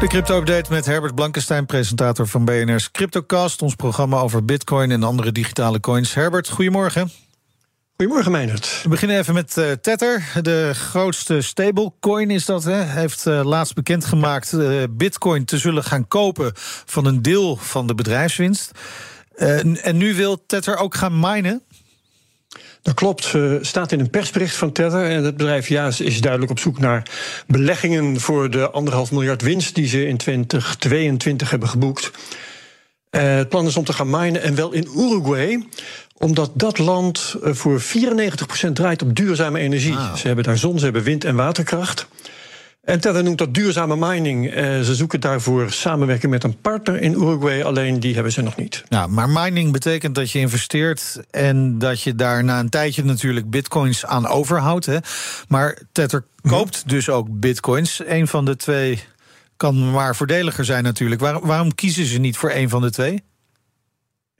De crypto-update met Herbert Blankenstein, presentator van BNR's CryptoCast, ons programma over bitcoin en andere digitale coins. Herbert, goedemorgen. Goedemorgen, Meijnerd. We beginnen even met uh, Tether. De grootste stablecoin is dat. Hè? Heeft uh, laatst bekendgemaakt uh, bitcoin te zullen gaan kopen van een deel van de bedrijfswinst. en nu wil Tether ook gaan minen. Dat klopt, uh, staat in een persbericht van Tether. En het bedrijf ja, is duidelijk op zoek naar beleggingen voor de anderhalf miljard winst die ze in 2022 hebben geboekt. Uh, het plan is om te gaan minen en wel in Uruguay omdat dat land uh, voor 94% draait op duurzame energie. Wow. Ze hebben daar zon, ze hebben wind en waterkracht. En Tether noemt dat duurzame mining. Uh, ze zoeken daarvoor samenwerking met een partner in Uruguay, alleen die hebben ze nog niet. Ja, maar mining betekent dat je investeert en dat je daar na een tijdje natuurlijk bitcoins aan overhoudt. Hè? Maar Tether koopt dus ook bitcoins. Een van de twee kan maar voordeliger zijn natuurlijk. Waar, waarom kiezen ze niet voor een van de twee?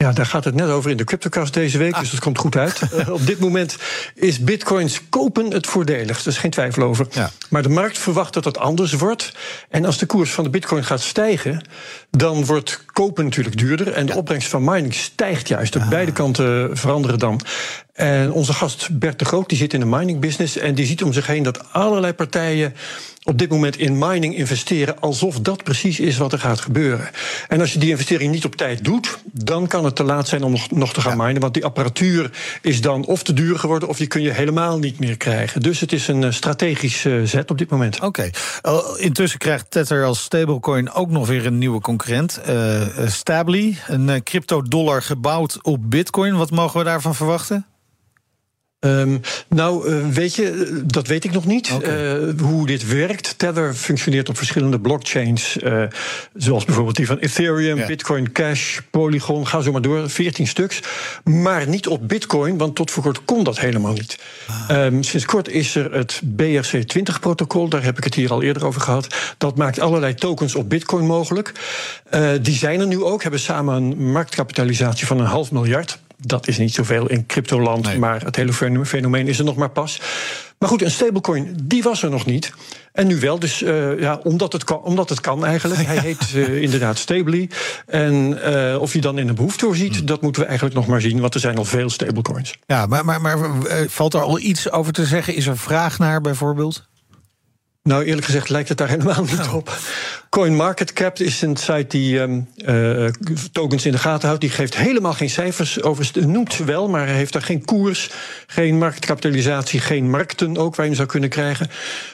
Ja, daar gaat het net over in de CryptoCast deze week, ah. dus dat komt goed uit. uh, op dit moment is bitcoins kopen het voordelig, er is geen twijfel over. Ja. Maar de markt verwacht dat dat anders wordt. En als de koers van de bitcoin gaat stijgen, dan wordt kopen natuurlijk duurder. En de ja. opbrengst van mining stijgt juist. Op ah. beide kanten veranderen dan. En onze gast Bert de Groot die zit in de mining business en die ziet om zich heen dat allerlei partijen op dit moment in mining investeren alsof dat precies is wat er gaat gebeuren. En als je die investering niet op tijd doet, dan kan het te laat zijn om nog, nog te gaan ja. minen. Want die apparatuur is dan of te duur geworden of die kun je helemaal niet meer krijgen. Dus het is een strategische uh, zet op dit moment. Oké. Okay. Uh, intussen krijgt Tether als stablecoin ook nog weer een nieuwe concurrent. Uh, Stably, een crypto-dollar gebouwd op bitcoin. Wat mogen we daarvan verwachten? Um, nou, uh, weet je, dat weet ik nog niet. Okay. Uh, hoe dit werkt. Tether functioneert op verschillende blockchains. Uh, zoals bijvoorbeeld die van Ethereum, ja. Bitcoin Cash, Polygon. Ga zo maar door, 14 stuks. Maar niet op Bitcoin, want tot voor kort kon dat helemaal niet. Ah. Um, sinds kort is er het BRC20-protocol. Daar heb ik het hier al eerder over gehad. Dat maakt allerlei tokens op Bitcoin mogelijk. die zijn er nu ook, hebben samen een marktkapitalisatie van een half miljard. Dat is niet zoveel in cryptoland, nee. maar het hele fenomeen is er nog maar pas. Maar goed, een stablecoin, die was er nog niet. En nu wel, dus uh, ja, omdat, het kan, omdat het kan eigenlijk. Hij heet uh, inderdaad Stably. En uh, of je dan in een behoefte voorziet, hmm. dat moeten we eigenlijk nog maar zien. Want er zijn al veel stablecoins. Ja, maar, maar, maar valt er al iets over te zeggen? Is er vraag naar bijvoorbeeld? Nou, eerlijk gezegd lijkt het daar helemaal niet oh. op. CoinMarketCap is een site die um, uh, tokens in de gaten houdt. Die geeft helemaal geen cijfers over. Noemt ze wel, maar heeft daar geen koers, geen marktkapitalisatie, geen markten ook waar je hem zou kunnen krijgen.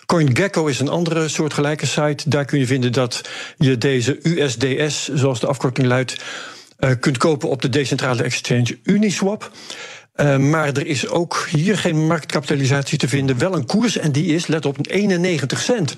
CoinGecko is een andere soortgelijke site. Daar kun je vinden dat je deze USDS, zoals de afkorting luidt, uh, kunt kopen op de decentrale exchange Uniswap. Uh, maar er is ook hier geen marktkapitalisatie te vinden. Wel een koers en die is, let op, 91 cent.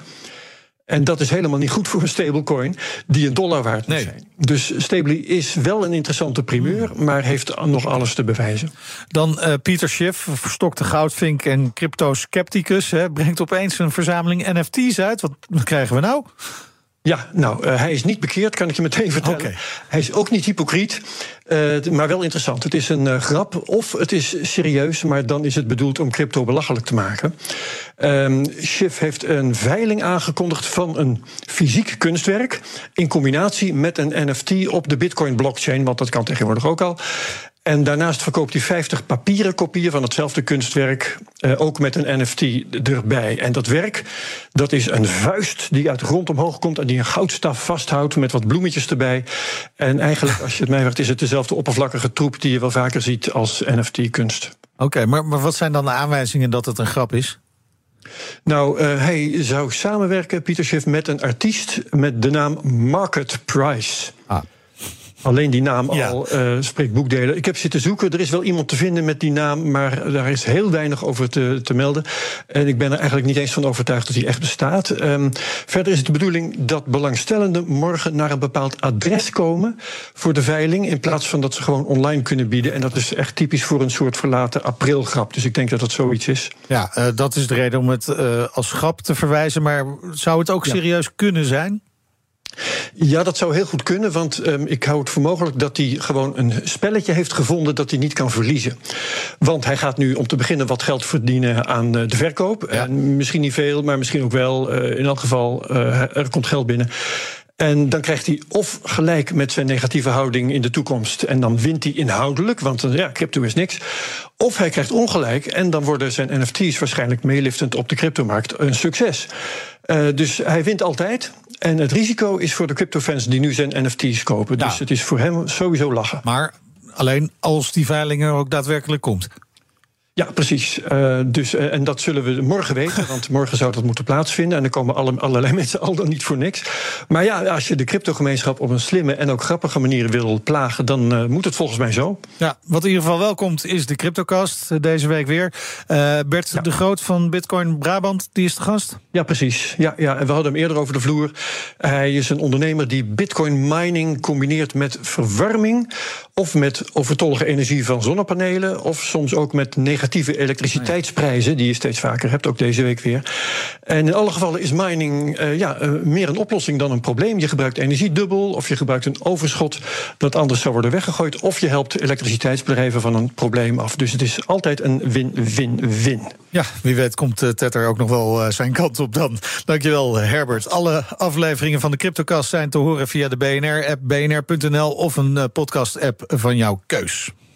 En dat is helemaal niet goed voor een stablecoin die een dollar waard moet nee. zijn. Dus Stably is wel een interessante primeur, maar heeft nog alles te bewijzen. Dan uh, Pieter Schiff, verstokte goudvink en crypto-scepticus, brengt opeens een verzameling NFT's uit. Wat krijgen we nou? Ja, nou, uh, hij is niet bekeerd, kan ik je meteen vertellen. Okay. Hij is ook niet hypocriet, uh, maar wel interessant. Het is een uh, grap of het is serieus, maar dan is het bedoeld om crypto belachelijk te maken. Um, Schiff heeft een veiling aangekondigd van een fysiek kunstwerk in combinatie met een NFT op de Bitcoin-blockchain, want dat kan tegenwoordig ook al. En daarnaast verkoopt hij 50 papieren kopieën van hetzelfde kunstwerk, uh, ook met een NFT erbij. En dat werk, dat is een vuist die uit de grond omhoog komt en die een goudstaf vasthoudt met wat bloemetjes erbij. En eigenlijk, als je het mij vraagt, is het dezelfde oppervlakkige troep die je wel vaker ziet als NFT-kunst. Oké, okay, maar, maar wat zijn dan de aanwijzingen dat het een grap is? Nou, uh, hij zou samenwerken, Pieter Schiff, met een artiest met de naam Market Price. Ah. Alleen die naam al uh, spreekt boekdelen. Ik heb zitten zoeken. Er is wel iemand te vinden met die naam, maar daar is heel weinig over te, te melden. En ik ben er eigenlijk niet eens van overtuigd dat hij echt bestaat. Um, verder is het de bedoeling dat belangstellenden morgen naar een bepaald adres komen voor de veiling. In plaats van dat ze gewoon online kunnen bieden. En dat is echt typisch voor een soort verlaten aprilgrap. Dus ik denk dat dat zoiets is. Ja, uh, dat is de reden om het uh, als grap te verwijzen. Maar zou het ook serieus kunnen zijn? Ja, dat zou heel goed kunnen, want um, ik hou het voor mogelijk dat hij gewoon een spelletje heeft gevonden dat hij niet kan verliezen. Want hij gaat nu om te beginnen wat geld verdienen aan uh, de verkoop. Ja. En misschien niet veel, maar misschien ook wel. Uh, in elk geval, uh, er komt geld binnen. En dan krijgt hij of gelijk met zijn negatieve houding in de toekomst. En dan wint hij inhoudelijk, want ja, crypto is niks. Of hij krijgt ongelijk en dan worden zijn NFT's waarschijnlijk meeliftend op de cryptomarkt een succes. Uh, dus hij wint altijd. En het risico is voor de cryptofans die nu zijn NFT's kopen. Dus het is voor hem sowieso lachen. Maar alleen als die veiling er ook daadwerkelijk komt. Ja, precies. Uh, dus, uh, en dat zullen we morgen weten, want morgen zou dat moeten plaatsvinden. En dan komen alle, allerlei mensen al dan niet voor niks. Maar ja, als je de cryptogemeenschap op een slimme en ook grappige manier wil plagen, dan uh, moet het volgens mij zo. Ja, wat in ieder geval wel komt, is de Cryptocast deze week weer. Bert ja. de Groot van Bitcoin Brabant, die is de gast. Ja, precies. Ja, ja, en we hadden hem eerder over de vloer. Hij is een ondernemer die Bitcoin mining combineert met verwarming. Of met overtollige energie van zonnepanelen. Of soms ook met negatieve elektriciteitsprijzen, die je steeds vaker hebt, ook deze week weer. En in alle gevallen is mining uh, ja, uh, meer een oplossing dan een probleem. Je gebruikt energie dubbel, of je gebruikt een overschot dat anders zou worden weggegooid. Of je helpt elektriciteitsbedrijven van een probleem af. Dus het is altijd een win-win-win. Ja, wie weet komt uh, Tetter ook nog wel zijn kant op dan. Dankjewel, Herbert. Alle afleveringen van de Cryptocast zijn te horen via de BNR-app, bnr.nl of een podcast-app van jouw keus.